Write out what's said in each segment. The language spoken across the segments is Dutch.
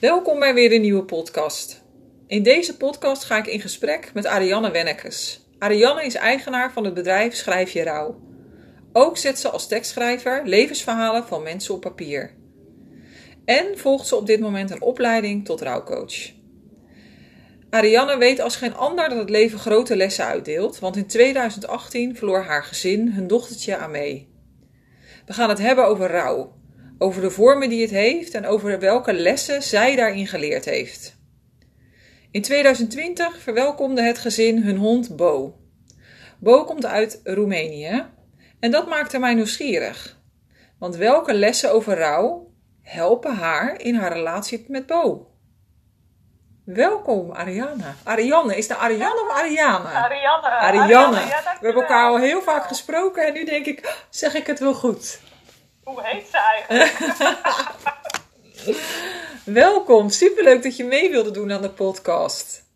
Welkom bij weer een nieuwe podcast. In deze podcast ga ik in gesprek met Arianne Wennekes. Arianne is eigenaar van het bedrijf Schrijf je Rouw. Ook zet ze als tekstschrijver levensverhalen van mensen op papier. En volgt ze op dit moment een opleiding tot rouwcoach. Arianne weet als geen ander dat het leven grote lessen uitdeelt, want in 2018 verloor haar gezin hun dochtertje aan mee. We gaan het hebben over rouw, over de vormen die het heeft en over welke lessen zij daarin geleerd heeft. In 2020 verwelkomde het gezin hun hond Bo. Bo komt uit Roemenië en dat maakte mij nieuwsgierig. Want welke lessen over rouw helpen haar in haar relatie met Bo? Welkom, Ariane. Ariane, is het Ariane of Ariane? Ariane. Ariane. ja, We hebben elkaar al heel vaak gesproken en nu denk ik, zeg ik het wel goed? Hoe heet ze eigenlijk? Welkom, superleuk dat je mee wilde doen aan de podcast.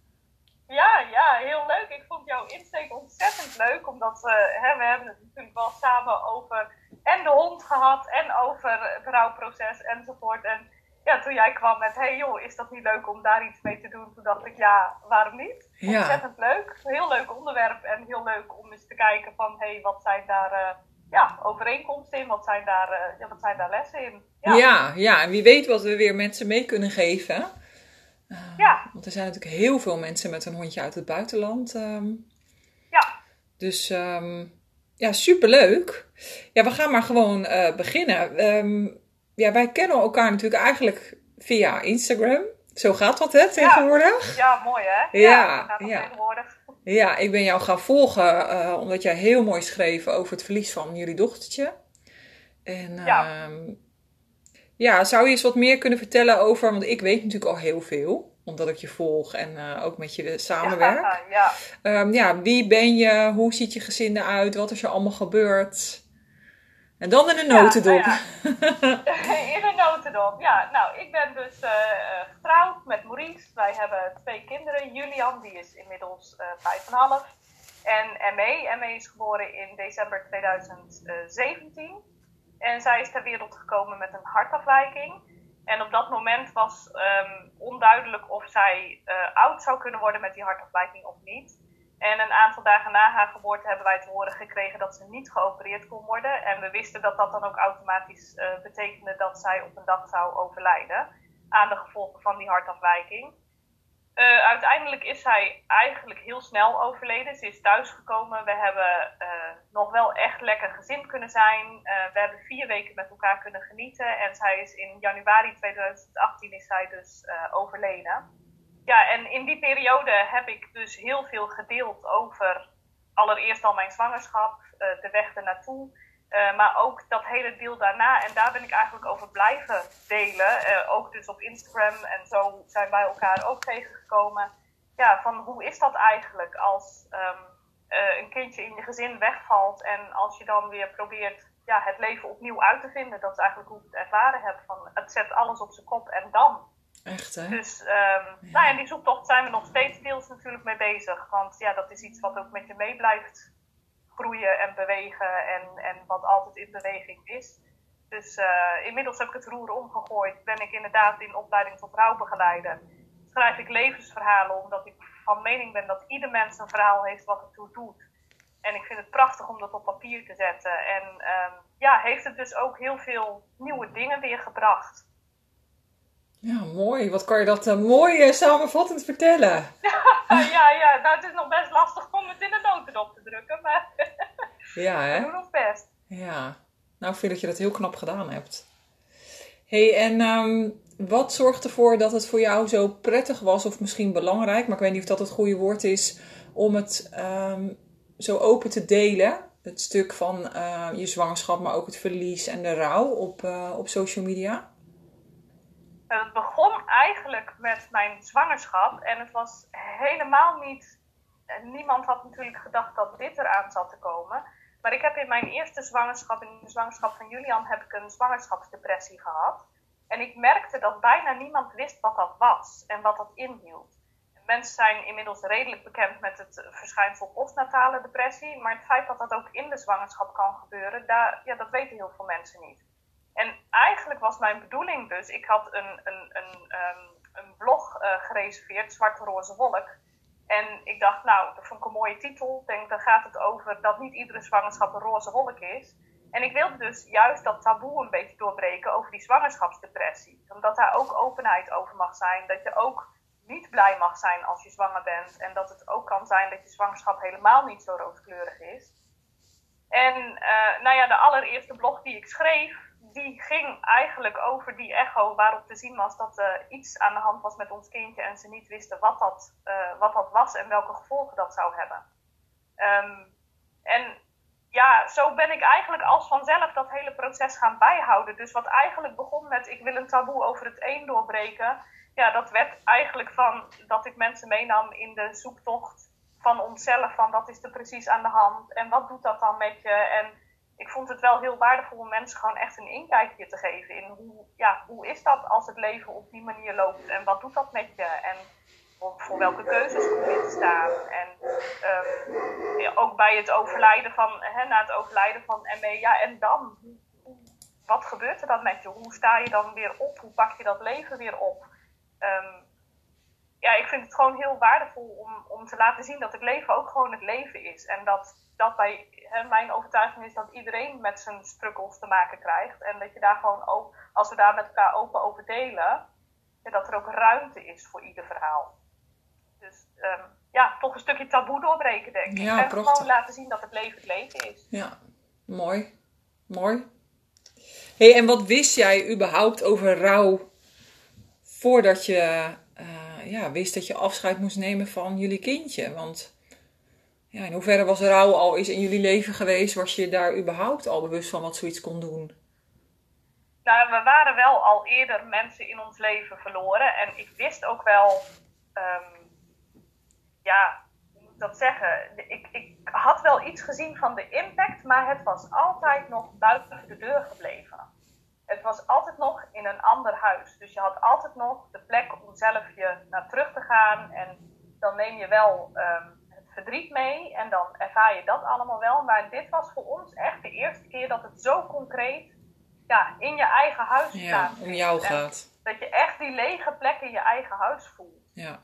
ja, ja, heel leuk. Ik vond jouw insteek ontzettend leuk. Omdat eh, hè, we hebben het natuurlijk wel samen over en de hond gehad. En over het rouwproces enzovoort. En ja, toen jij kwam met, hey joh, is dat niet leuk om daar iets mee te doen? Toen dacht ik, ja, waarom niet? Ja. Ontzettend leuk. Heel leuk onderwerp. En heel leuk om eens te kijken van, hey, wat zijn daar... eh, ja, overeenkomsten in, wat zijn daar, eh, ja, wat zijn daar lessen in? Ja. ja, en wie weet wat we weer mensen mee kunnen geven. Eh, Ja. Want er zijn natuurlijk heel veel mensen met een hondje uit het buitenland. ehm. Ja. Dus ehm, ja, superleuk. Ja, we gaan maar gewoon eh, beginnen. Ehm, ja, wij kennen elkaar natuurlijk eigenlijk via Instagram. Zo gaat dat, hè, tegenwoordig? Ja, mooi hè? Ja, nog ja. tegenwoordig. Ja, ik ben jou gaan volgen eh, omdat jij heel mooi schreef over het verlies van jullie dochtertje. En Ja. ehm, ja, zou je eens wat meer kunnen vertellen over, want ik weet natuurlijk al heel veel, omdat ik je volg en eh, ook met je samenwerk. Ja, ja. Ehm, ja, wie ben je? Hoe ziet je gezin eruit? Wat is er allemaal gebeurd? En dan in een Ja, notendop. nou In een notendop, ja. Nou, ik ben dus eh, getrouwd met Maurice. Wij hebben twee kinderen. Julian, die is inmiddels eh vijf en half. En ME. ME is geboren in december 2017. En zij is ter wereld gekomen met een hartafwijking. En op dat moment was ehm, onduidelijk of zij eh, oud zou kunnen worden met die hartafwijking of niet. En een aantal dagen na haar geboorte hebben wij te horen gekregen dat ze niet geopereerd kon worden. En we wisten dat dat dan ook automatisch eh, betekende dat zij op een dag zou overlijden aan de gevolgen van die hartafwijking. Eh, uiteindelijk is zij eigenlijk heel snel overleden. Ze is thuisgekomen. We hebben eh, nog wel echt lekker gezin kunnen zijn. We hebben vier weken met elkaar kunnen genieten. En zij is in januari 2018 is zij dus overleden. Ja, en in die periode heb ik dus heel veel gedeeld over allereerst al mijn zwangerschap, eh, de weg ernaartoe. eh, maar ook dat hele deel daarna. En daar ben ik eigenlijk over blijven delen. eh, ook dus op Instagram. En zo zijn wij elkaar ook tegengekomen. Ja, van hoe is dat eigenlijk als ehm, eh, een kindje in je gezin wegvalt. En als je dan weer probeert ja, het leven opnieuw uit te vinden. Dat is eigenlijk hoe ik het ervaren heb. Van, het zet alles op zijn kop en dan. Echt, hè? Dus ehm, nou ja, die zoektocht zijn we nog steeds deels natuurlijk mee bezig. Want ja, dat is iets wat ook met je mee blijft groeien en bewegen en, en wat altijd in beweging is. Dus eh, inmiddels heb ik het roer omgegooid. Ben ik inderdaad in opleiding tot rouwbegeleider. Schrijf ik levensverhalen omdat ik van mening ben dat ieder mens een verhaal heeft wat ertoe doet. En ik vind het prachtig om dat op papier te zetten. En ehm, ja, heeft het dus ook heel veel nieuwe dingen weer gebracht. Ja, mooi. Wat kan je dat eh, mooi eh, samenvattend vertellen? Ja, ja, nou het is nog best lastig om het in een notendop te drukken, maar Ja, we hè? doen ons best. Ja, nou ik vind dat je dat heel knap gedaan hebt. hey, en ehm, wat zorgt ervoor dat het voor jou zo prettig was, of misschien belangrijk, maar ik weet niet of dat het goede woord is, om het ehm, zo open te delen? Het stuk van eh, je zwangerschap, maar ook het verlies en de rouw op, op social media? Het begon eigenlijk met mijn zwangerschap en het was helemaal niet. en Niemand had natuurlijk gedacht dat dit eraan zat te komen. Maar ik heb in mijn eerste zwangerschap, in de zwangerschap van Julian, heb ik een zwangerschapsdepressie gehad. En ik merkte dat bijna niemand wist wat dat was en wat dat inhield. Mensen zijn inmiddels redelijk bekend met het verschijnsel postnatale depressie. Maar het feit dat dat ook in de zwangerschap kan gebeuren, daar, ja, dat weten heel veel mensen niet. En eigenlijk was mijn bedoeling dus, ik had een, een, een, ehm, een blog uh, gereserveerd, Zwarte Roze Wolk. En ik dacht, nou, dat vond ik een mooie titel. Ik denk, dan gaat het over dat niet iedere zwangerschap een roze wolk is. En ik wilde dus juist dat taboe een beetje doorbreken over die zwangerschapsdepressie. Omdat daar ook openheid over mag zijn. Dat je ook niet blij mag zijn als je zwanger bent. En dat het ook kan zijn dat je zwangerschap helemaal niet zo rooskleurig is. En uh, nou ja, de allereerste blog die ik schreef, die ging eigenlijk over die echo waarop te zien was dat er iets aan de hand was met ons kindje en ze niet wisten wat dat, uh, wat dat was en welke gevolgen dat zou hebben. Um, en ja, zo ben ik eigenlijk als vanzelf dat hele proces gaan bijhouden. Dus wat eigenlijk begon met ik wil een taboe over het een doorbreken. Ja, dat werd eigenlijk van dat ik mensen meenam in de zoektocht van onszelf. Van wat is er precies aan de hand en wat doet dat dan met je. En ik vond het wel heel waardevol om mensen gewoon echt een inkijkje te geven in hoe, ja, hoe is dat als het leven op die manier loopt en wat doet dat met je. En voor, welke keuzes kom je te staan. En um, ja, ook bij het overlijden van, hè, na het overlijden van ME, ja, en dan? Wat gebeurt er dan met je? Hoe sta je dan weer op? Hoe pak je dat leven weer op? Um, ja, ik vind het gewoon heel waardevol om, om te laten zien dat het leven ook gewoon het leven is. En dat, dat bij hè, mijn overtuiging is dat iedereen met zijn struggles te maken krijgt. En dat je daar gewoon ook, als we daar met elkaar open over delen, dat er ook ruimte is voor ieder verhaal. Dus um, ja, toch een stukje taboe doorbreken, denk ik. Ja, en gewoon laten zien dat het leven het leven is. Ja, mooi. Mooi. hey, en wat wist jij überhaupt over rouw voordat je uh, ja, wist dat je afscheid moest nemen van jullie kindje? Want ja, in hoeverre was rouw al eens in jullie leven geweest? Was je daar überhaupt al bewust van wat zoiets kon doen? Nou, we waren wel al eerder mensen in ons leven verloren. En ik wist ook wel um, ja, hoe moet ik dat zeggen? Ik, ik had wel iets gezien van de impact, maar het was altijd nog buiten de deur gebleven. Het was altijd nog in een ander huis. Dus je had altijd nog de plek om zelf je naar terug te gaan. En dan neem je wel het verdriet mee en dan ervaar je dat allemaal wel. Maar dit was voor ons echt de eerste keer dat het zo concreet ja, in je eigen huis ja, om jou gaat. dat je echt die lege plek in je eigen huis voelt. Ja.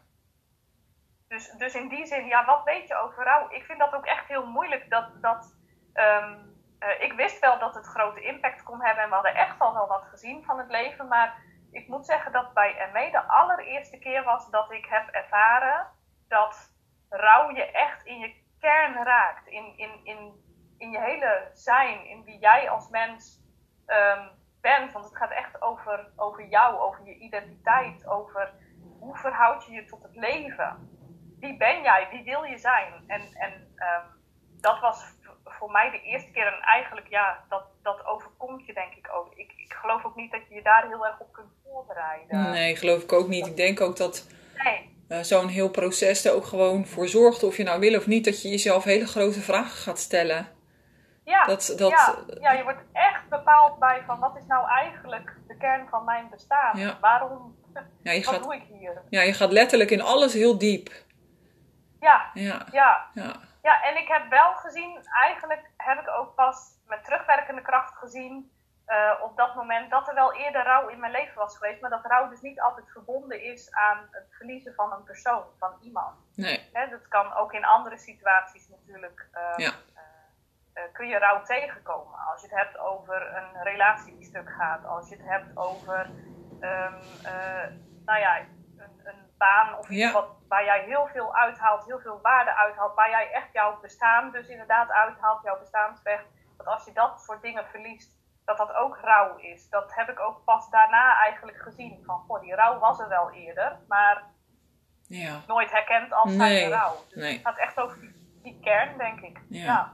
Dus, dus in die zin, ja, wat weet je over rouw? Ik vind dat ook echt heel moeilijk. Dat, dat, um, uh, ik wist wel dat het grote impact kon hebben en we hadden echt al wel wat gezien van het leven. Maar ik moet zeggen dat bij ME de allereerste keer was dat ik heb ervaren dat rouw je echt in je kern raakt. In, in, in, in je hele zijn, in wie jij als mens um, bent. Want het gaat echt over, over jou, over je identiteit, over hoe verhoud je je tot het leven wie ben jij, wie wil je zijn? En, en um, dat was voor mij de eerste keer en eigenlijk, ja, dat, dat overkomt je denk ik ook. Ik, ik geloof ook niet dat je je daar heel erg op kunt voorbereiden. Nee, geloof ik ook niet. Ik denk ook dat nee. Uh, zo'n heel proces er ook gewoon voor zorgt, of je nou wil of niet, dat je jezelf hele grote vragen gaat stellen. Ja, dat, dat, ja, ja, je wordt echt bepaald bij van wat is nou eigenlijk de kern van mijn bestaan? Ja. Waarom, ja, je wat gaat, doe ik hier? Ja, je gaat letterlijk in alles heel diep. Ja, ja, ja. ja. en ik heb wel gezien, eigenlijk heb ik ook pas met terugwerkende kracht gezien uh, op dat moment dat er wel eerder rouw in mijn leven was geweest, maar dat rouw dus niet altijd verbonden is aan het verliezen van een persoon, van iemand. Nee. Hè, dat kan ook in andere situaties natuurlijk. Uh, ja. Uh, kun je rouw tegenkomen. Als je het hebt over een relatie die stuk gaat, als je het hebt over, um, nou ja, een, een baan of iets wat waar jij heel veel uithaalt, heel veel waarde uithaalt, waar jij echt jouw bestaan dus inderdaad uithaalt, jouw bestaansrecht. Dat als je dat soort dingen verliest, dat dat ook rouw is. Dat heb ik ook pas daarna eigenlijk gezien. Van, goh, die rouw was er wel eerder, maar ja. nooit herkend als nee. rouw. Dus nee. het gaat echt over die, die kern, denk ik. ja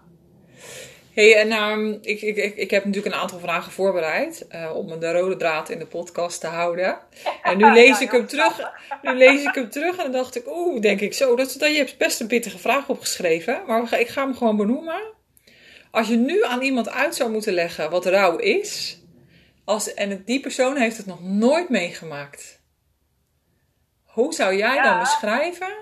hey, en um, ik, ik, ik, ik heb natuurlijk een aantal vragen voorbereid uh, om de rode draad in de podcast te houden. En nu lees ik hem terug. Nu lees ik hem terug en dan dacht ik, oeh, denk ik zo. Dat, dat, je hebt best een pittige vraag opgeschreven. Maar ik ga hem gewoon benoemen. Als je nu aan iemand uit zou moeten leggen wat rouw is, als, en die persoon heeft het nog nooit meegemaakt. Hoe zou jij dan beschrijven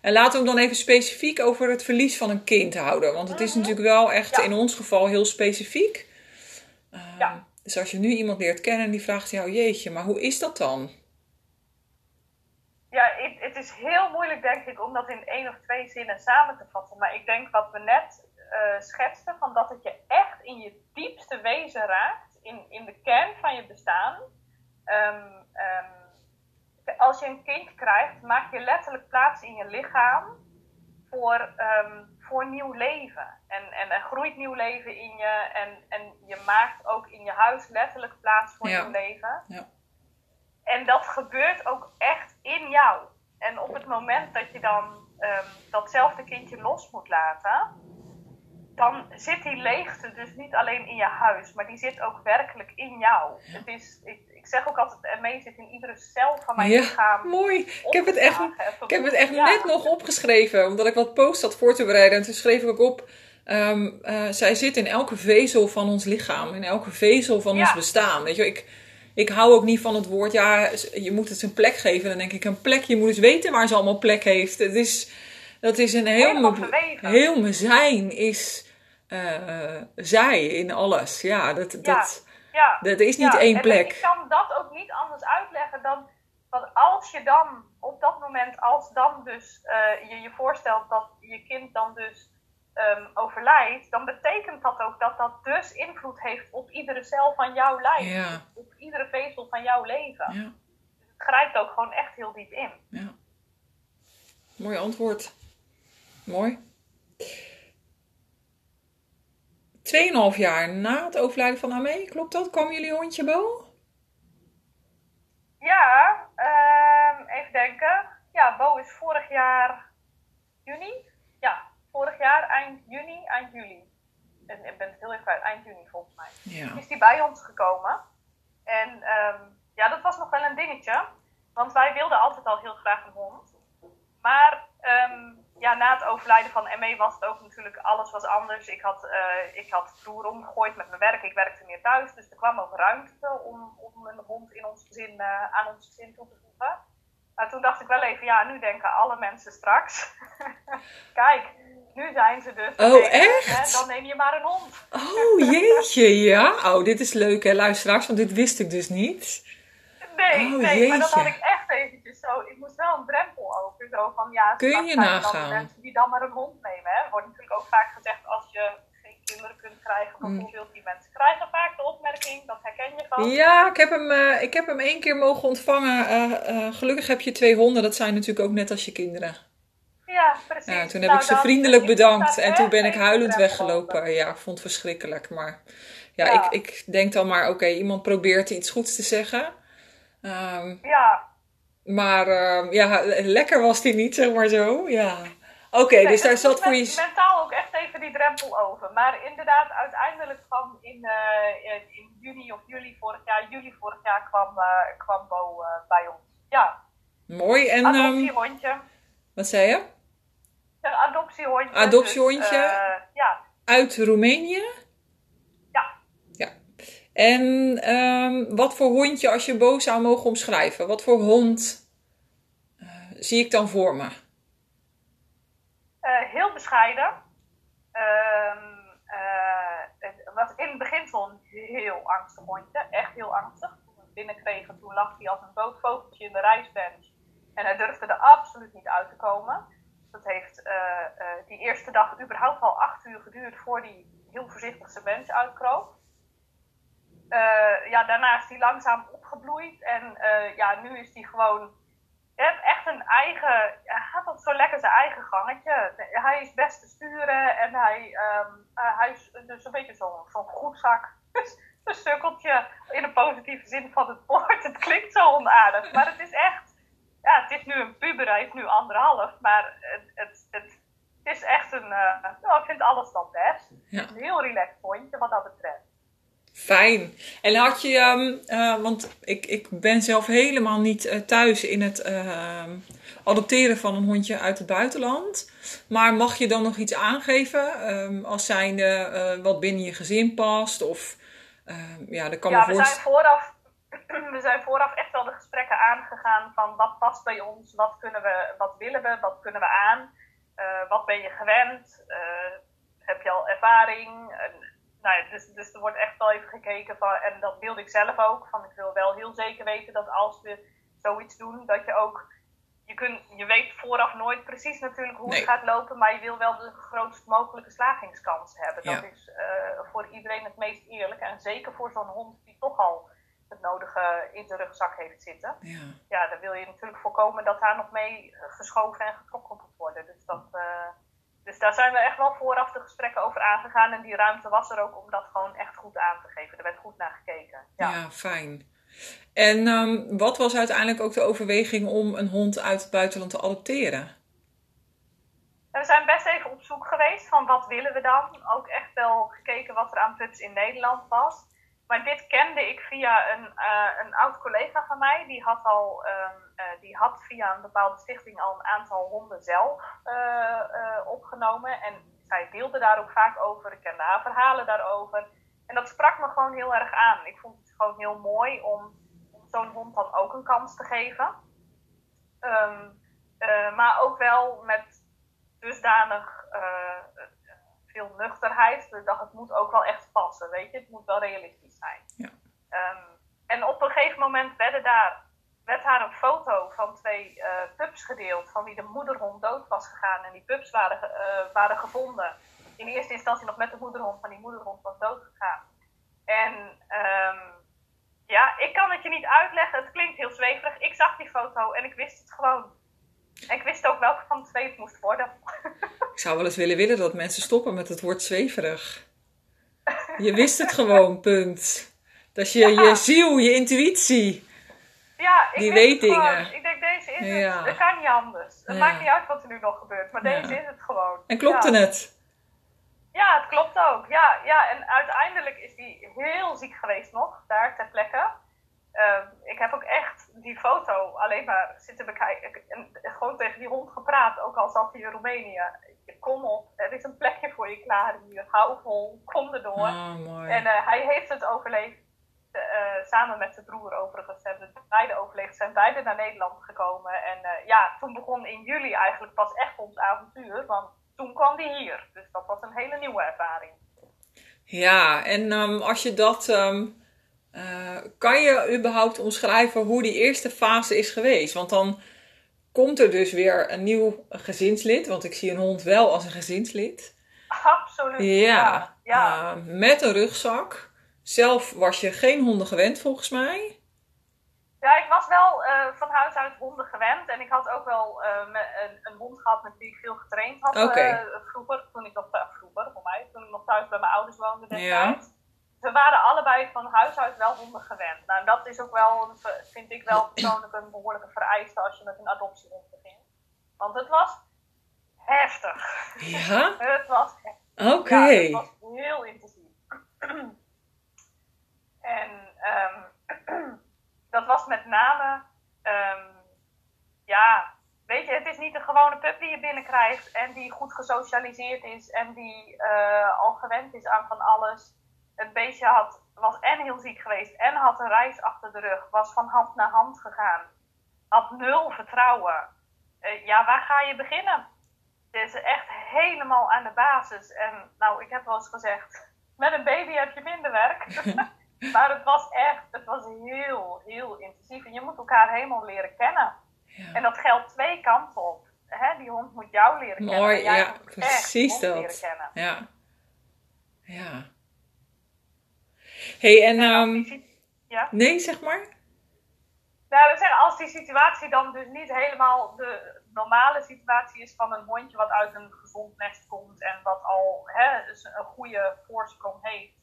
en laten we hem dan even specifiek over het verlies van een kind houden. Want het is natuurlijk wel echt in ons geval heel specifiek. Uh, ja. Dus als je nu iemand leert kennen en die vraagt jou, jeetje, maar hoe is dat dan? Ja, het, het is heel moeilijk denk ik om dat in één of twee zinnen samen te vatten. Maar ik denk wat we net uh, schetsten, van dat het je echt in je diepste wezen raakt, in, in de kern van je bestaan. Ehm, ehm, als je een kind krijgt, maak je letterlijk plaats in je lichaam voor, ehm, voor nieuw leven. En, en er groeit nieuw leven in je. En, en je maakt ook in je huis letterlijk plaats voor nieuw leven. Ja. En dat gebeurt ook echt in jou. En op het moment dat je dan um, datzelfde kindje los moet laten, dan zit die leegte dus niet alleen in je huis, maar die zit ook werkelijk in jou. Het is, ik, ik zeg ook altijd, ME zit in iedere cel van mijn ja, lichaam. Mooi. Ik heb het echt, ik heb het echt net nog opgeschreven, omdat ik wat post had voor te bereiden. En toen schreef ik ook op, um, uh, zij zit in elke vezel van ons lichaam, in elke vezel van ons bestaan. Weet je, ik, ik hou ook niet van het woord, ja, je moet het een plek geven. Dan denk ik, een plek, je moet eens weten waar ze allemaal plek heeft. Het is, dat is een heel, heel mijn zijn is uh, zij in alles. Ja, dat, ja. dat, ja. dat is niet één plek. ik kan dat ook niet anders uitleggen dan dat als je dan op dat moment, als dan dus uh, je je voorstelt dat je kind dan dus um, overlijdt, dan betekent dat ook dat dat dus invloed heeft op iedere cel van jouw lijf. Op iedere vezel van jouw leven. Ja. Dus het grijpt ook gewoon echt heel diep in. Ja. Mooi antwoord. Mooi. 2,5 jaar na het overlijden van Amé, klopt dat? Kwam jullie hondje Bo? Ja, um, even denken. Ja, Bo is vorig jaar juni. Ja, vorig jaar eind juni, eind juli. En ik ben het heel even kwijt, eind juni volgens mij. Ja. Is die bij ons gekomen. En um, ja, dat was nog wel een dingetje. Want wij wilden altijd al heel graag een hond. Maar um, ja, na het overlijden van ME was het ook natuurlijk, alles was anders. Ik had, uh, ik had vloer omgegooid met mijn werk. Ik werkte meer thuis, dus er kwam ook ruimte om, om een hond in ons gezin, uh, aan ons gezin toe te voegen. Maar toen dacht ik wel even, ja, nu denken alle mensen straks. Kijk, nu zijn ze dus. Oh, echt? Hè, dan neem je maar een hond. Oh, jeetje, ja. Oh, dit is leuk hè, luisteraars, want dit wist ik dus niet. Nee, oh, nee, maar dat had ik echt eventjes zo. Ik moest wel een drempel over. Zo van ja, kun je nagaan? mensen die dan maar een hond nemen. Hè. wordt natuurlijk ook vaak gezegd als je geen kinderen kunt krijgen, mm. bijvoorbeeld. Die mensen krijgen vaak de opmerking, dat herken je van. Ja, ik heb hem, uh, ik heb hem één keer mogen ontvangen. Uh, uh, gelukkig heb je twee honden, dat zijn natuurlijk ook net als je kinderen. Ja, precies. Ja, toen heb nou, ik ze vriendelijk bedankt en toen ben ik huilend weggelopen. Ja, ik vond het verschrikkelijk. Maar ja, ja. Ik, ik denk dan maar, oké, iemand probeert iets goeds te zeggen. Um, ja. Maar uh, ja, lekker was die niet, zeg maar zo. Ja. Oké, okay, dus daar zat voor je... mentaal ook echt even die drempel over. Maar inderdaad, uiteindelijk kwam in, uh, in juni of juli vorig jaar, juli vorig jaar kwam, uh, kwam Bo uh, bij ons. Ja. Mooi. En, ehm, adoptiehondje. Um, wat zei je? Een adoptiehondje. Adoptiehondje? Dus, ja. Uit Roemenië? En um, wat voor hondje, als je Bo zou mogen omschrijven, wat voor hond uh, zie ik dan voor me? Uh, heel bescheiden. Uh, het was in het begin een heel angstig hondje, echt heel angstig. Toen we binnenkregen, toen lag hij als een dood vogeltje in de reisbench. En hij durfde er absoluut niet uit te komen. Dat heeft die eerste dag überhaupt al acht uur geduurd voor hij heel voorzichtig zijn bench uitkroop. Uh, ja, daarna is hij langzaam opgebloeid. En uh, ja, nu is hij gewoon echt een eigen. Hij gaat op zo lekker zijn eigen gangetje. Hij is best te sturen en hij, um, uh, hij is dus een beetje zo'n zo goedzak. een sukkeltje in de positieve zin van het woord. Het klinkt zo onaardig, maar het is echt. Ja, het is nu een puber, hij is nu anderhalf, maar het, het, het, is echt een. nou, ik vind alles dan best. Ja. Een heel relaxed hondje wat dat betreft. Fijn. En had je, um, uh, want ik, ik ben zelf helemaal niet uh, thuis in het uh, adopteren van een hondje uit het buitenland. Maar mag je dan nog iets aangeven um, als zijnde wat binnen je gezin past? Of ehm, ja, dat kan ja, we zijn vooraf we zijn vooraf echt wel de gesprekken aangegaan van wat past bij ons, wat kunnen we, wat willen we, wat kunnen we aan, wat ben je gewend, heb je al ervaring, nou ja, dus, dus er wordt echt wel even gekeken van, en dat wilde ik zelf ook, van ik wil wel heel zeker weten dat als we zoiets doen, dat je ook, je, kunt, je weet vooraf nooit precies natuurlijk hoe Nee. het gaat lopen, maar je wil wel de grootst mogelijke slagingskans hebben. Dat Ja. is eh, voor iedereen het meest eerlijk en zeker voor zo'n hond die toch al het nodige in zijn rugzak heeft zitten. Ja. Ja, dan wil je natuurlijk voorkomen dat daar nog mee eh, geschoven en getrokken moet worden. Dus, dat, eh, dus daar zijn we echt wel vooraf de gesprekken over aangegaan. En die ruimte was er ook om dat gewoon echt goed aan te geven. Er werd goed naar gekeken. Ja. Ja, fijn. En ehm, wat was uiteindelijk ook de overweging om een hond uit het buitenland te adopteren? En we zijn best even op zoek geweest van wat willen we dan. Ook echt wel gekeken wat er aan pups in Nederland was. Maar dit kende ik via een, eh, een oud collega van mij. Die had, al, ehm, eh, die had via een bepaalde stichting al een aantal honden zelf eh, opgenomen. En zij deelde daar ook vaak over. Ik kende haar verhalen daarover. En dat sprak me gewoon heel erg aan. Ik vond het gewoon heel mooi om, om zo'n hond dan ook een kans te geven. Ehm, eh, maar ook wel met dusdanig veel nuchterheid. Dat het moet ook wel echt passen, weet je. Het moet wel realistisch zijn. Ja. Ehm, en op een gegeven moment werden daar, werd daar een foto van twee eh, pups gedeeld. Van wie de moederhond dood was gegaan. En die pups waren, eh, waren gevonden. In eerste instantie nog met de moederhond. Maar die moederhond was dood gegaan. En ehm, ja, ik kan het je niet uitleggen. Het klinkt heel zweverig. Ik zag die foto en ik wist het gewoon. En ik wist ook welke van de twee het moest worden. Ik zou wel eens willen willen dat mensen stoppen met het woord zweverig. Je wist het gewoon, punt. Dat is je, Ja. je ziel, je intuïtie. Ja, ik Die weet het gewoon. dingen. Ik denk, deze is het. Ja. Het kan niet anders. Het Ja. maakt niet uit wat er nu nog gebeurt, maar deze is het gewoon. En klopte het? Ja, het klopt ook. Ja, ja, en uiteindelijk is die heel ziek geweest nog, daar ter plekke. Ehm, ik heb ook echt die foto alleen maar zitten bekijken. En gewoon tegen die hond gepraat, ook al zat hij in Roemenië. Kom op, er is een plekje voor je klaar hier. Hou vol, kom erdoor. Oh. En eh, hij heeft het overleefd. eh, samen met zijn broer overigens hebben beide overleefd. Zijn beide naar Nederland gekomen. En eh, ja, toen begon in juli eigenlijk pas echt ons avontuur. Want toen kwam die hier. Dus dat was een hele nieuwe ervaring. Ja, en ehm, als je dat. ehm, eh, kan je überhaupt omschrijven hoe die eerste fase is geweest? Want dan komt er dus weer een nieuw gezinslid. Want ik zie een hond wel als een gezinslid. Absoluut. Ja, ja. eh, met een rugzak. Zelf was je geen honden gewend volgens mij. Ja, ik was wel eh, van huis uit honden gewend. En ik had ook wel een, een hond gehad met wie ik veel getraind had eh, vroeger. Toen ik nog vroeger, voor mij, toen ik nog thuis bij mijn ouders woonde Ja. We waren allebei van huis uit wel honden gewend. Nou, dat is ook wel, vind ik wel persoonlijk een behoorlijke vereiste als je met een adoptiehond begint. Want het was heftig. Ja, Het was heftig. oké. Ja, het was heel intensief. en ehm, dat was met name, ehm, ja, weet je, het is niet een gewone pup die je binnenkrijgt en die goed gesocialiseerd is en die eh, al gewend is aan van alles. Het beestje had, was en heel ziek geweest en had een reis achter de rug, was van hand naar hand gegaan, had nul vertrouwen. Eh, ja, waar ga je beginnen? Het is echt helemaal aan de basis. En nou, ik heb wel eens gezegd, met een baby heb je minder werk. maar het was echt, het was heel, heel intensief. En je moet elkaar helemaal leren kennen. Ja. En dat geldt twee kanten op. Hè? Die hond moet jou leren kennen. Mooi, ja, precies dat. leren kennen. Ja. Ja. Hey, en... Si- ja? nee, zeg maar. Nou, we zeggen, als die situatie dan dus niet helemaal de normale situatie is van een hondje wat uit een gezond nest komt en wat al hè, dus een goede voorsprong heeft,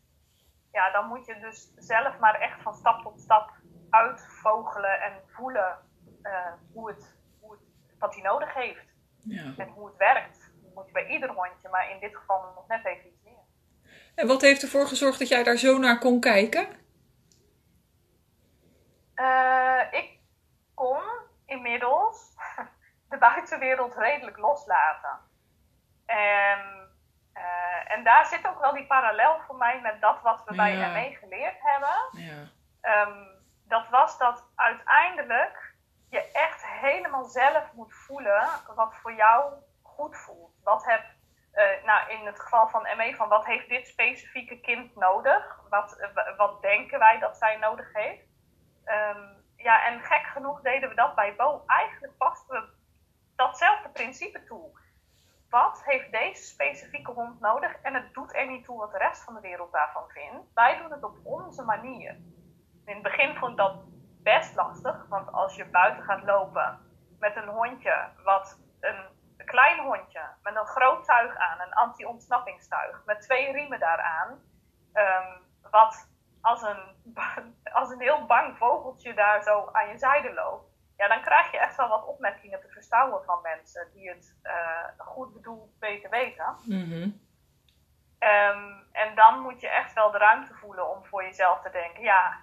ja, dan moet je dus zelf maar echt van stap tot stap uitvogelen en voelen eh, hoe het, hoe het, wat hij nodig heeft Ja. en hoe het werkt. Dat moet je bij ieder hondje, maar in dit geval nog net even. En wat heeft ervoor gezorgd dat jij daar zo naar kon kijken? Eh, ik kon inmiddels de buitenwereld redelijk loslaten. En, eh, en daar zit ook wel die parallel voor mij met dat wat we bij Ja. ME geleerd hebben. Ja. Ehm, dat was dat uiteindelijk je echt helemaal zelf moet voelen wat voor jou goed voelt. Wat, heb, eh, nou, in het geval van ME, van wat heeft dit specifieke kind nodig? Wat, eh, wat denken wij dat zij nodig heeft? Ehm, ja, en gek genoeg deden we dat bij Bo. Eigenlijk pasten we datzelfde principe toe. Wat heeft deze specifieke hond nodig? En het doet er niet toe wat de rest van de wereld daarvan vindt. Wij doen het op onze manier. In het begin vond ik dat best lastig, want als je buiten gaat lopen met een hondje, wat een, klein hondje met een groot tuig aan, een anti-ontsnappingstuig, met twee riemen daaraan, um, wat als een, als een heel bang vogeltje daar zo aan je zijde loopt, ja, dan krijg je echt wel wat opmerkingen te verstouwen van mensen die het uh, goed bedoeld weten weten. Mm en dan moet je echt wel de ruimte voelen om voor jezelf te denken, ja,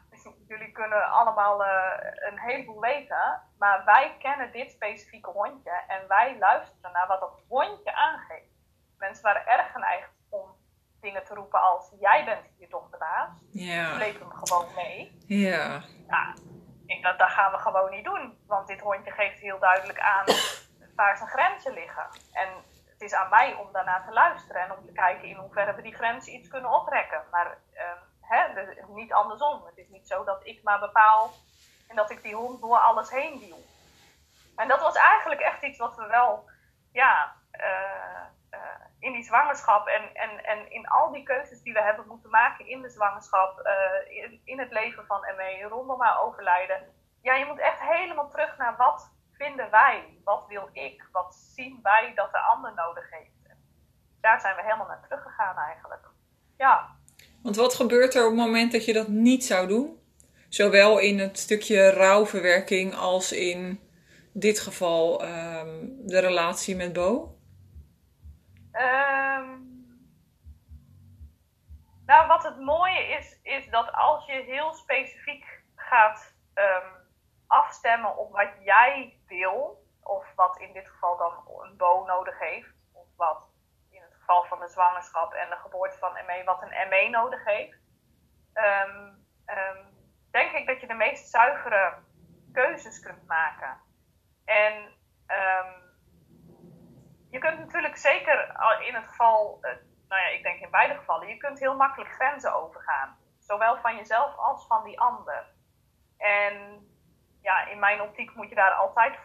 jullie kunnen allemaal uh, een heleboel weten, maar wij kennen dit specifieke hondje en wij luisteren naar wat dat hondje aangeeft. Mensen waren erg geneigd om dingen te roepen als jij bent hier toch de baas. Ja. Sleep hem gewoon mee. Ja. ja dat, dat gaan we gewoon niet doen. Want dit hondje geeft heel duidelijk aan waar zijn grenzen liggen. En het is aan mij om daarna te luisteren en om te kijken in hoeverre we die grenzen iets kunnen oprekken. Maar uh, niet andersom. Het is niet zo dat ik maar bepaal en dat ik die hond door alles heen duw. En dat was eigenlijk echt iets wat we wel, ja, uh, in die zwangerschap en, en, en in al die keuzes die we hebben moeten maken in de zwangerschap, in, in, het leven van ME, rondom haar overlijden. Ja, je moet echt helemaal terug naar wat vinden wij, wat wil ik, wat zien wij dat de ander nodig heeft. Daar zijn we helemaal naar teruggegaan eigenlijk. Ja. Want wat gebeurt er op het moment dat je dat niet zou doen? Zowel in het stukje rouwverwerking als in dit geval um, de relatie met Bo? Um, nou, wat het mooie is, is dat als je heel specifiek gaat um, afstemmen op wat jij wil, of wat in dit geval dan een bo nodig heeft, of wat van de zwangerschap en de geboorte van ME, wat een ME nodig heeft, um, denk ik dat je de meest zuivere keuzes kunt maken. En um, je kunt natuurlijk zeker in het geval, eh, nou ja, ik denk in beide gevallen, je kunt heel makkelijk grenzen overgaan. Zowel van jezelf als van die ander. En ja, in mijn optiek moet je daar altijd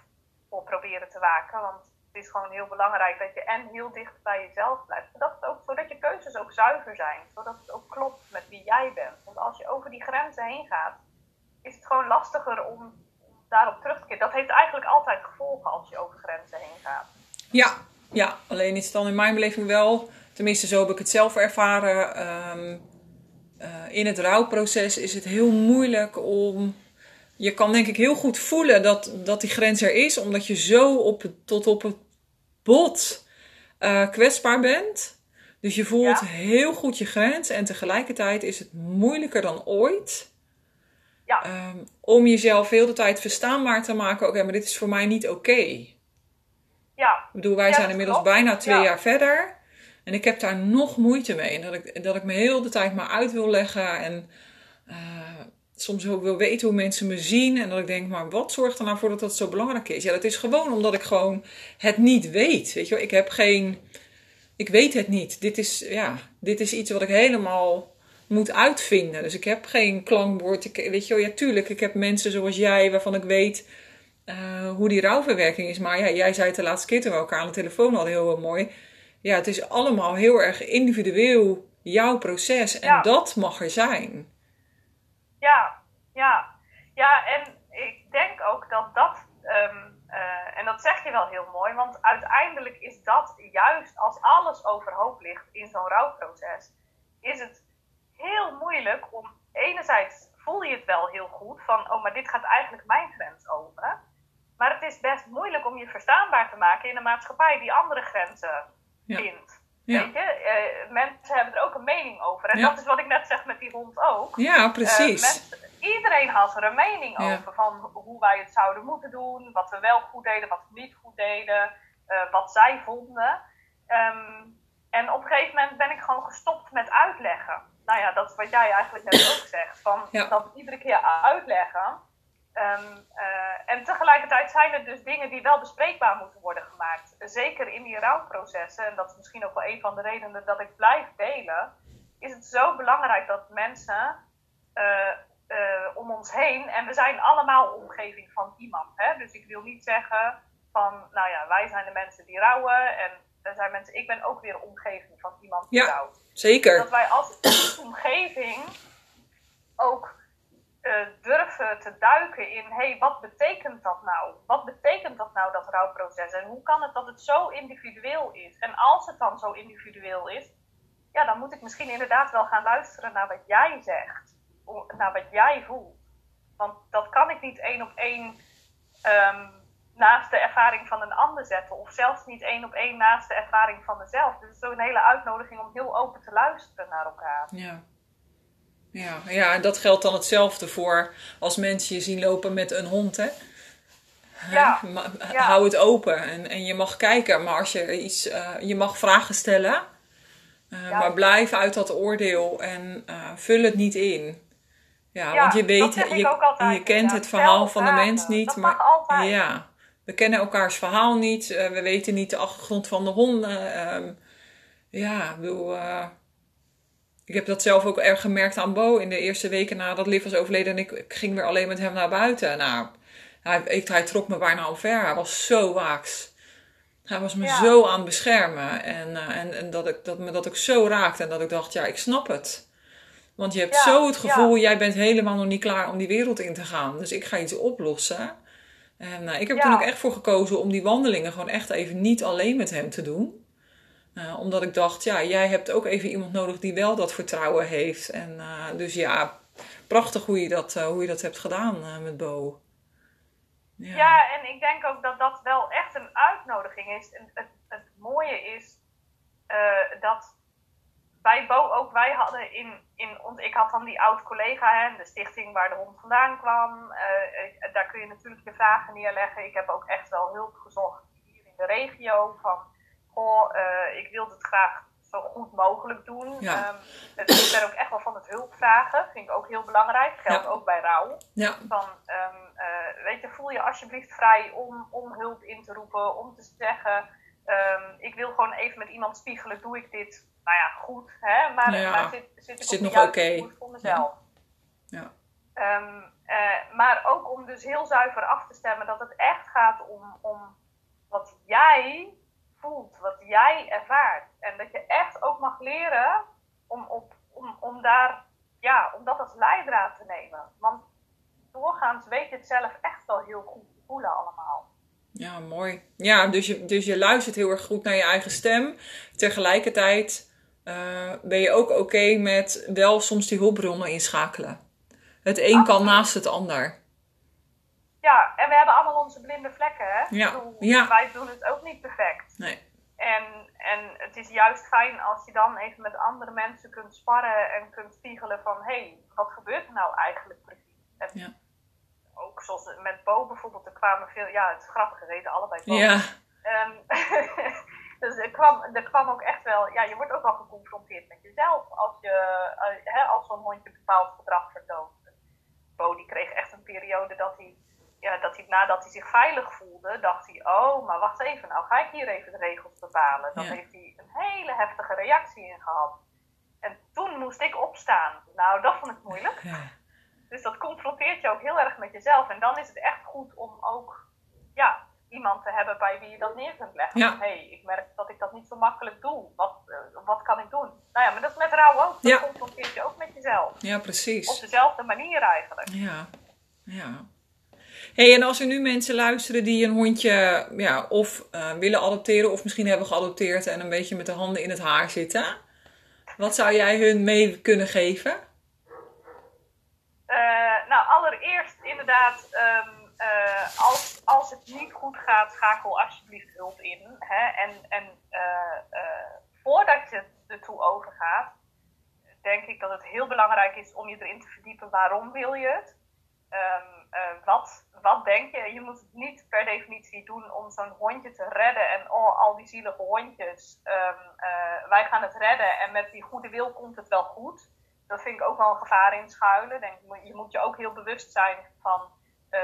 voor proberen te waken. Want het is gewoon heel belangrijk dat je en heel dicht bij jezelf blijft. Zodat, ook, zodat je keuzes ook zuiver zijn. Zodat het ook klopt met wie jij bent. Want als je over die grenzen heen gaat, is het gewoon lastiger om daarop terug te keren. Dat heeft eigenlijk altijd gevolgen als je over grenzen heen gaat. Ja, ja, alleen is het dan in mijn beleving wel, tenminste zo heb ik het zelf ervaren. Um, uh, in het rouwproces is het heel moeilijk om. Je kan denk ik heel goed voelen dat, dat die grens er is, omdat je zo op, tot op het bot uh, kwetsbaar bent. Dus je voelt heel goed je grens en tegelijkertijd is het moeilijker dan ooit. Ja. Um, om jezelf heel de tijd verstaanbaar te maken. Oké, maar dit is voor mij niet oké. Ja. Ik bedoel, wij zijn inmiddels bijna twee jaar verder. En ik heb daar nog moeite mee. Dat ik, dat ik me heel de tijd maar uit wil leggen. En uh, soms ook wil weten hoe mensen me zien. En dat ik denk, maar wat zorgt er nou voor dat dat zo belangrijk is? Ja, dat is gewoon omdat ik gewoon het niet weet. Weet je wel, ik heb geen... Ik weet het niet. Dit is, ja, dit is iets wat ik helemaal moet uitvinden. Dus ik heb geen klankbord. Ik, weet je wel, ja, tuurlijk. Ik heb mensen zoals jij waarvan ik weet uh, hoe die rouwverwerking is. Maar ja, jij zei het de laatste keer toen we elkaar aan de telefoon hadden heel, heel mooi. Ja, het is allemaal heel erg individueel jouw proces. En dat mag er zijn. Ja, ja. Ja, en ik denk ook dat dat, um, uh, en dat zeg je wel heel mooi, want uiteindelijk is dat juist als alles overhoop ligt in zo'n rouwproces, is het heel moeilijk om enerzijds voel je het wel heel goed van, oh, maar dit gaat eigenlijk mijn grens over. Maar het is best moeilijk om je verstaanbaar te maken in een maatschappij die andere grenzen vindt. Weet je, uh, mensen hebben er ook een mening over. En dat is wat ik net zeg met die hond ook. Ja, precies. Uh, iedereen had er een mening over van hoe wij het zouden moeten doen, wat we wel goed deden, wat we niet goed deden, uh, wat zij vonden. Um, en op een gegeven moment ben ik gewoon gestopt met uitleggen. Nou ja, dat is wat jij eigenlijk net ook zegt. Van dat iedere keer uitleggen Ehm, eh, en tegelijkertijd zijn er dus dingen die wel bespreekbaar moeten worden gemaakt. Zeker in die rouwprocessen, en dat is misschien ook wel een van de redenen dat ik blijf delen, is het zo belangrijk dat mensen eh, eh, om ons heen, en we zijn allemaal omgeving van iemand. Hè? Dus ik wil niet zeggen van, nou ja, wij zijn de mensen die rouwen en er zijn mensen, ik ben ook weer omgeving van iemand die Ja. rouwt. Zeker. Dat wij als omgeving ook eh, durven te duiken in, hé, hey, wat betekent dat nou? Wat betekent dat nou, dat rouwproces? En hoe kan het dat het zo individueel is? En als het dan zo individueel is, ja, dan moet ik misschien inderdaad wel gaan luisteren naar wat jij zegt. Naar wat jij voelt. Want dat kan ik niet één op één ehm, naast de ervaring van een ander zetten. Of zelfs niet één op één naast de ervaring van mezelf. Dus het is ook een hele uitnodiging om heel open te luisteren naar elkaar. Ja. Ja, ja, en dat geldt dan hetzelfde voor als mensen je zien lopen met een hond, hè? Ja. Hou het open en, en je mag kijken, maar als je iets, eh, je mag vragen stellen, eh, Ja. maar blijf uit dat oordeel en eh, vul het niet in. Ja, Ja, want je weet, je, ook altijd, je kent het verhaal van de mens niet, Dat maar altijd. ja, we kennen elkaars verhaal niet, we weten niet de achtergrond van de honden. ehm, ja, ik bedoel, ik heb dat zelf ook erg gemerkt aan Bo in de eerste weken nadat Liv was overleden. En ik, ging weer alleen met hem naar buiten. Nou, hij, ik, hij trok me bijna omver. Hij was zo waaks. Hij was me Ja. zo aan het beschermen. En, eh, en, en dat, ik, dat me dat ook zo raakte. En dat ik dacht, ja, ik snap het. Want je hebt Ja, zo het gevoel, ja. jij bent helemaal nog niet klaar om die wereld in te gaan. Dus ik ga iets oplossen. En eh, ik heb er toen ook echt voor gekozen om die wandelingen gewoon echt even niet alleen met hem te doen. Eh, omdat ik dacht, ja, jij hebt ook even iemand nodig die wel dat vertrouwen heeft. En eh, dus ja, prachtig hoe je dat, eh, hoe je dat hebt gedaan met Bo. Ja. Ja, en ik denk ook dat dat wel echt een uitnodiging is. En het, het mooie is dat bij Bo ook wij hadden in, in ons, ik had dan die oud collega, hè, de stichting waar de hond vandaan kwam. Daar kun je natuurlijk je vragen neerleggen. Ik heb ook echt wel hulp gezocht hier in de regio. Van, eh, ik wil het graag zo goed mogelijk doen. Ja. Ehm, ik ben ook echt wel van het hulp vragen. Vind ik ook heel belangrijk. Geldt Ja. ook bij rouw Ja, van, ehm, eh, weet je, voel je alsjeblieft vrij om, om hulp in te roepen, om te zeggen, ehm, ik wil gewoon even met iemand spiegelen, doe ik dit, nou ja, goed, hè, maar, maar zit, zit ik Zit op nog oké. koers voor mezelf. Ja. Eh, maar ook om dus heel zuiver af te stemmen dat het echt gaat om, om wat jij voelt, wat jij ervaart. En dat je echt ook mag leren om, op, om, om daar, ja, om dat als leidraad te nemen. Want doorgaans weet je het zelf echt wel heel goed te voelen allemaal. ja mooi. Ja, dus je, dus je luistert heel erg goed naar je eigen stem. Tegelijkertijd eh, ben je ook oké met wel soms die hulpbronnen inschakelen. Het een kan naast het ander. Ja, en we hebben allemaal onze blinde vlekken, hè? Ja, Ik bedoel, ja. Wij doen het ook niet perfect. Nee. En, en het is juist fijn als je dan even met andere mensen kunt sparren en kunt spiegelen van... hé, hey, wat gebeurt er nou eigenlijk precies? En Ja. ook zoals met Bo bijvoorbeeld, er kwamen veel... Ja, het is grappig, we weten allebei Bo. Ja, Ehm, dus er kwam, er kwam ook echt wel, ja, je wordt ook wel geconfronteerd met jezelf als, je, eh, hè, als zo'n hondje bepaald gedrag vertoont. Bo die kreeg echt een periode dat hij, ja, dat hij nadat hij zich veilig voelde, dacht hij, oh, maar wacht even, nou ga ik hier even de regels bepalen. Dan Ja. heeft hij een hele heftige reactie in gehad. En toen moest ik opstaan. Nou, dat vond ik moeilijk. ja. Dus dat confronteert je ook heel erg met jezelf. En dan is het echt goed om ook ja, iemand te hebben bij wie je dat neer kunt leggen. Ja. Hey, ik merk dat ik dat niet zo makkelijk doe. Wat, eh, wat kan ik doen? Nou ja, maar dat is met rouw ook. Dat confronteert je ook met jezelf. ja Op precies. dezelfde manier eigenlijk. Ja, ja. Hey, en als er nu mensen luisteren die een hondje ja, of eh, willen adopteren, of misschien hebben geadopteerd en een beetje met de handen in het haar zitten, wat zou jij hun mee kunnen geven? Eh, nou, allereerst inderdaad, ehm, eh, als, als het niet goed gaat, schakel alsjeblieft hulp in. Hè? En, en voordat je ertoe overgaat, denk ik dat het heel belangrijk is om je erin te verdiepen. Waarom wil je het? Eh, wat, wat denk je? Je moet het niet per definitie doen om zo'n hondje te redden. En oh, al die zielige hondjes. ehm, eh, wij gaan het redden en met die goede wil komt het wel goed. Dat vind ik ook wel een gevaar in schuilen. Denk, je moet- je ook heel bewust zijn van eh,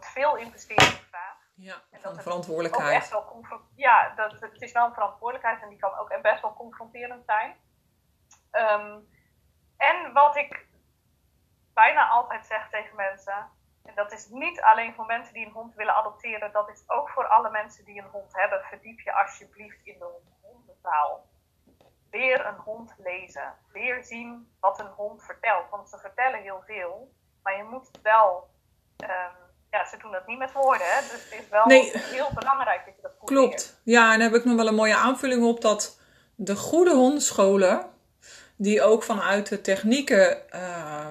veel investering vraagt. Ja, En van dat het verantwoordelijkheid. Echt wel ja, dat, het is wel een verantwoordelijkheid en die kan ook best wel confronterend zijn. Ehm, en wat ik bijna altijd zeg tegen mensen, en dat is niet alleen voor mensen die een hond willen adopteren, dat is ook voor alle mensen die een hond hebben. Verdiep je alsjeblieft in de hondentaal. Leer een hond lezen. Leer zien wat een hond vertelt. Want ze vertellen heel veel, maar je moet wel. ehm, ja, ze doen dat niet met woorden, hè? dus het is wel Nee. heel belangrijk dat je dat goed leert. Klopt. Ja, en daar heb ik nog wel een mooie aanvulling op dat de goede hondenscholen, die ook vanuit de technieken eh,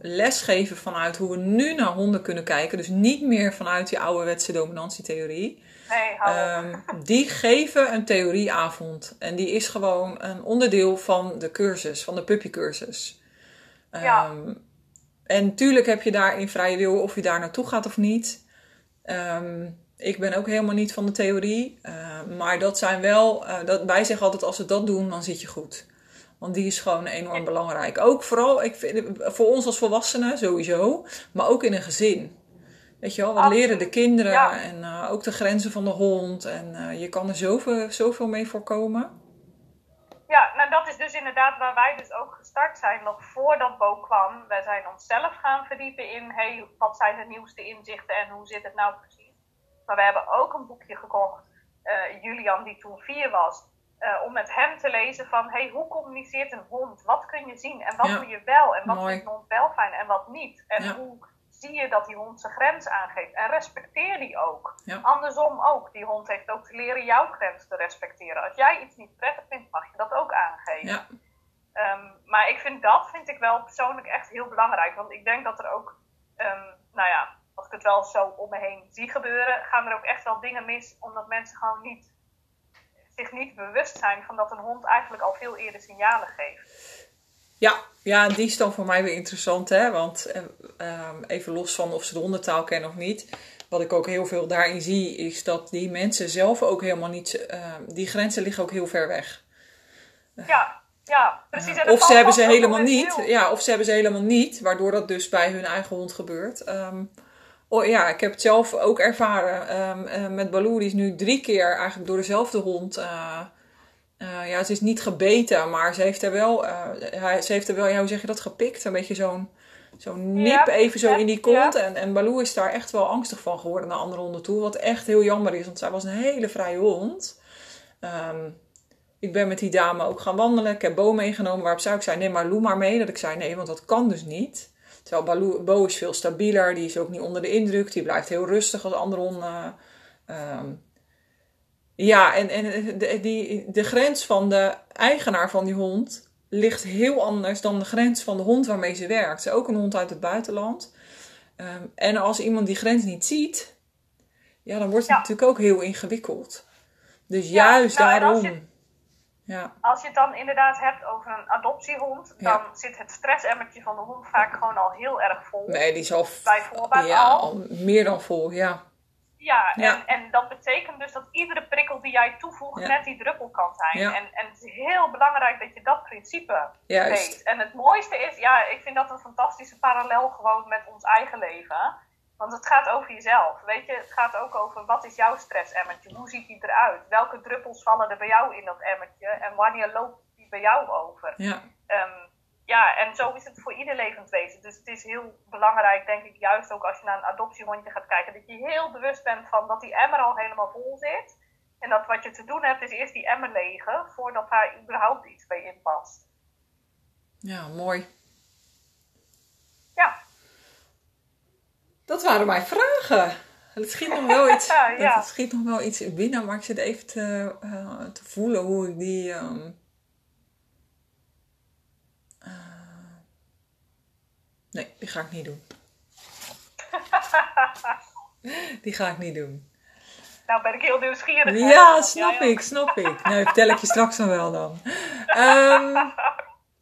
lesgeven vanuit hoe we nu naar honden kunnen kijken, dus niet meer vanuit die ouderwetse dominantietheorie, Nee. Ehm, die geven een theorieavond. En die is gewoon een onderdeel van de cursus, van de puppycursus. Ja. Ehm, en natuurlijk heb je daar in vrije wil of je daar naartoe gaat of niet. Ehm, ik ben ook helemaal niet van de theorie. Maar dat zijn wel, eh, dat, wij zeggen altijd als we dat doen, dan zit je goed. Want die is gewoon enorm belangrijk. Ook vooral ik vind, voor ons als volwassenen sowieso, maar ook in een gezin. Weet je wel, wat Absoluut, leren de kinderen ja. en eh, ook de grenzen van de hond. En eh, je kan er zoveel, zoveel mee voorkomen. Ja, nou dat is dus inderdaad waar wij dus ook gestart zijn, nog voordat Bo kwam. Wij zijn onszelf gaan verdiepen in, hey, wat zijn de nieuwste inzichten en hoe zit het nou precies. Maar we hebben ook een boekje gekocht, eh, Julian die toen vier was, eh, om met hem te lezen van, hey, hoe communiceert een hond? Wat kun je zien en wat Ja, doe je wel en wat mooi. vindt een hond wel fijn en wat niet? En Ja. hoe zie je dat die hond zijn grens aangeeft en respecteer die ook. Ja. Andersom ook, die hond heeft ook te leren jouw grens te respecteren. Als jij iets niet prettig vindt, mag je dat ook aangeven. Ehm, maar ik vind dat vind ik wel persoonlijk echt heel belangrijk. Want ik denk dat er ook, ehm, nou ja, als ik het wel zo om me heen zie gebeuren, gaan er ook echt wel dingen mis. Omdat mensen gewoon niet, zich niet bewust zijn van dat een hond eigenlijk al veel eerder signalen geeft. Ja, ja, die is dan voor mij weer interessant, hè? Want eh, ehm, even los van of ze de hondentaal kennen of niet. Wat ik ook heel veel daarin zie, is dat die mensen zelf ook helemaal niet. ehm, die grenzen liggen ook heel ver weg. Ja, ja precies. En dat Of ze hebben ze helemaal niet. Ja, of ze hebben ze helemaal niet, waardoor dat dus bij hun eigen hond gebeurt. Ehm, oh, ja, ik heb het zelf ook ervaren. Ehm, eh, met Baloo, die is nu drie keer eigenlijk door dezelfde hond. eh, ja, ze is niet gebeten, maar ze heeft er wel, hij, ze heeft er wel, ja, hoe zeg je dat, gepikt. Een beetje zo'n zo'n nip Ja, even zo ja, in die kont. ja. En, en Baloo is daar echt wel angstig van geworden naar andere honden toe. Wat echt heel jammer is, want zij was een hele vrije hond. Ehm, ik ben met die dame ook gaan wandelen. Ik heb Bo meegenomen. Waarop zij ook zei, neem maar Lou maar mee. Dat ik zei, nee, want dat kan dus niet. Terwijl Baloo, Bo is veel stabieler. Die is ook niet onder de indruk. Die blijft heel rustig als andere honden. Ehm, ja, en, en de, die, de grens van de eigenaar van die hond ligt heel anders dan de grens van de hond waarmee ze werkt. Ze is ook een hond uit het buitenland. Ehm, en als iemand die grens niet ziet, ja, dan wordt het Ja. natuurlijk ook heel ingewikkeld. Dus Ja, juist nou, daarom. Ja, Als je het dan inderdaad hebt over een adoptiehond, Ja. dan zit het stressemmertje van de hond vaak gewoon al heel erg vol. nee, die is al, Bij voorbaat ja, al. al meer dan vol, ja. Ja, Ja. En, en dat betekent dus dat iedere prikkel die jij toevoegt net die druppel kan zijn. Ja. En, en het is heel belangrijk dat je dat principe Juist. weet. En het mooiste is, ja, ik vind dat een fantastische parallel gewoon met ons eigen leven. Want het gaat over jezelf. Weet je, het gaat ook over wat is jouw stressemmertje? Hoe ziet die eruit? Welke druppels vallen er bij jou in dat emmertje? En wanneer loopt die bij jou over? Ja, Ehm, ja, en zo is het voor ieder levend wezen. Dus het is heel belangrijk, denk ik, juist ook als je naar een adoptiehondje gaat kijken, dat je heel bewust bent van dat die emmer al helemaal vol zit. En dat wat je te doen hebt, is eerst die emmer legen, voordat daar überhaupt iets bij inpast. ja, mooi. Ja, Dat waren mijn vragen. Het schiet nog wel iets, Ja. Het schiet nog wel iets binnen, maar ik zit even te, eh, te voelen hoe ik die. ehm, eh, nee, die ga ik niet doen. die ga ik niet doen. nou ben ik heel nieuwsgierig. Ja, snap ik, snap ik. Nou, vertel ik je straks nog wel dan. Ehm,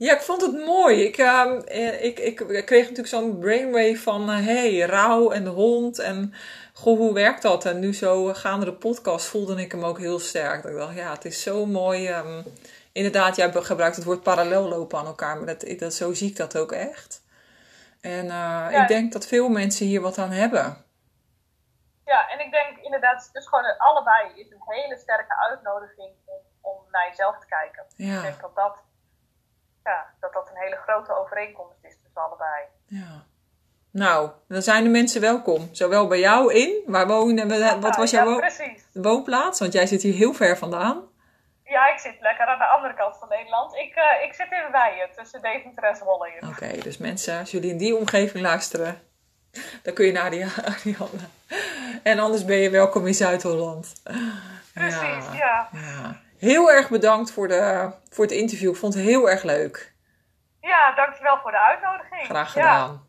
ja, ik vond het mooi. Ik, ehm, eh, ik, ik, ik kreeg natuurlijk zo'n brainwave van... hé, hey, rouw en de hond en... Goh, hoe werkt dat? En nu zo gaande de podcast voelde ik hem ook heel sterk. Dat ik dacht, ja, het is zo mooi. ehm, inderdaad, jij gebruikt het woord parallel lopen aan elkaar. Maar dat, dat, zo zie ik dat ook echt. En eh, Ja. ik denk dat veel mensen hier wat aan hebben. Ja, en ik denk inderdaad, dus gewoon allebei is een hele sterke uitnodiging om, om naar jezelf te kijken. Ja. Ik denk dat dat, ja, dat dat een hele grote overeenkomst is tussen allebei. Ja. Nou, dan zijn de mensen welkom. Zowel bij jou in, waar wonen we, wat was jouw ja, woonplaats? Want jij zit hier heel ver vandaan. Ja, ik zit lekker aan de andere kant van Nederland. Ik, eh, ik zit in Weijen, tussen Deventer en Zwolle. Oké, dus mensen, als jullie in die omgeving luisteren, dan kun je naar die Ariane. En anders ben je welkom in Zuid-Holland. Precies, ja. ja. Heel erg bedankt voor, de, voor het interview. Ik vond het heel erg leuk. Ja, dankjewel voor de uitnodiging. Graag Ja. gedaan.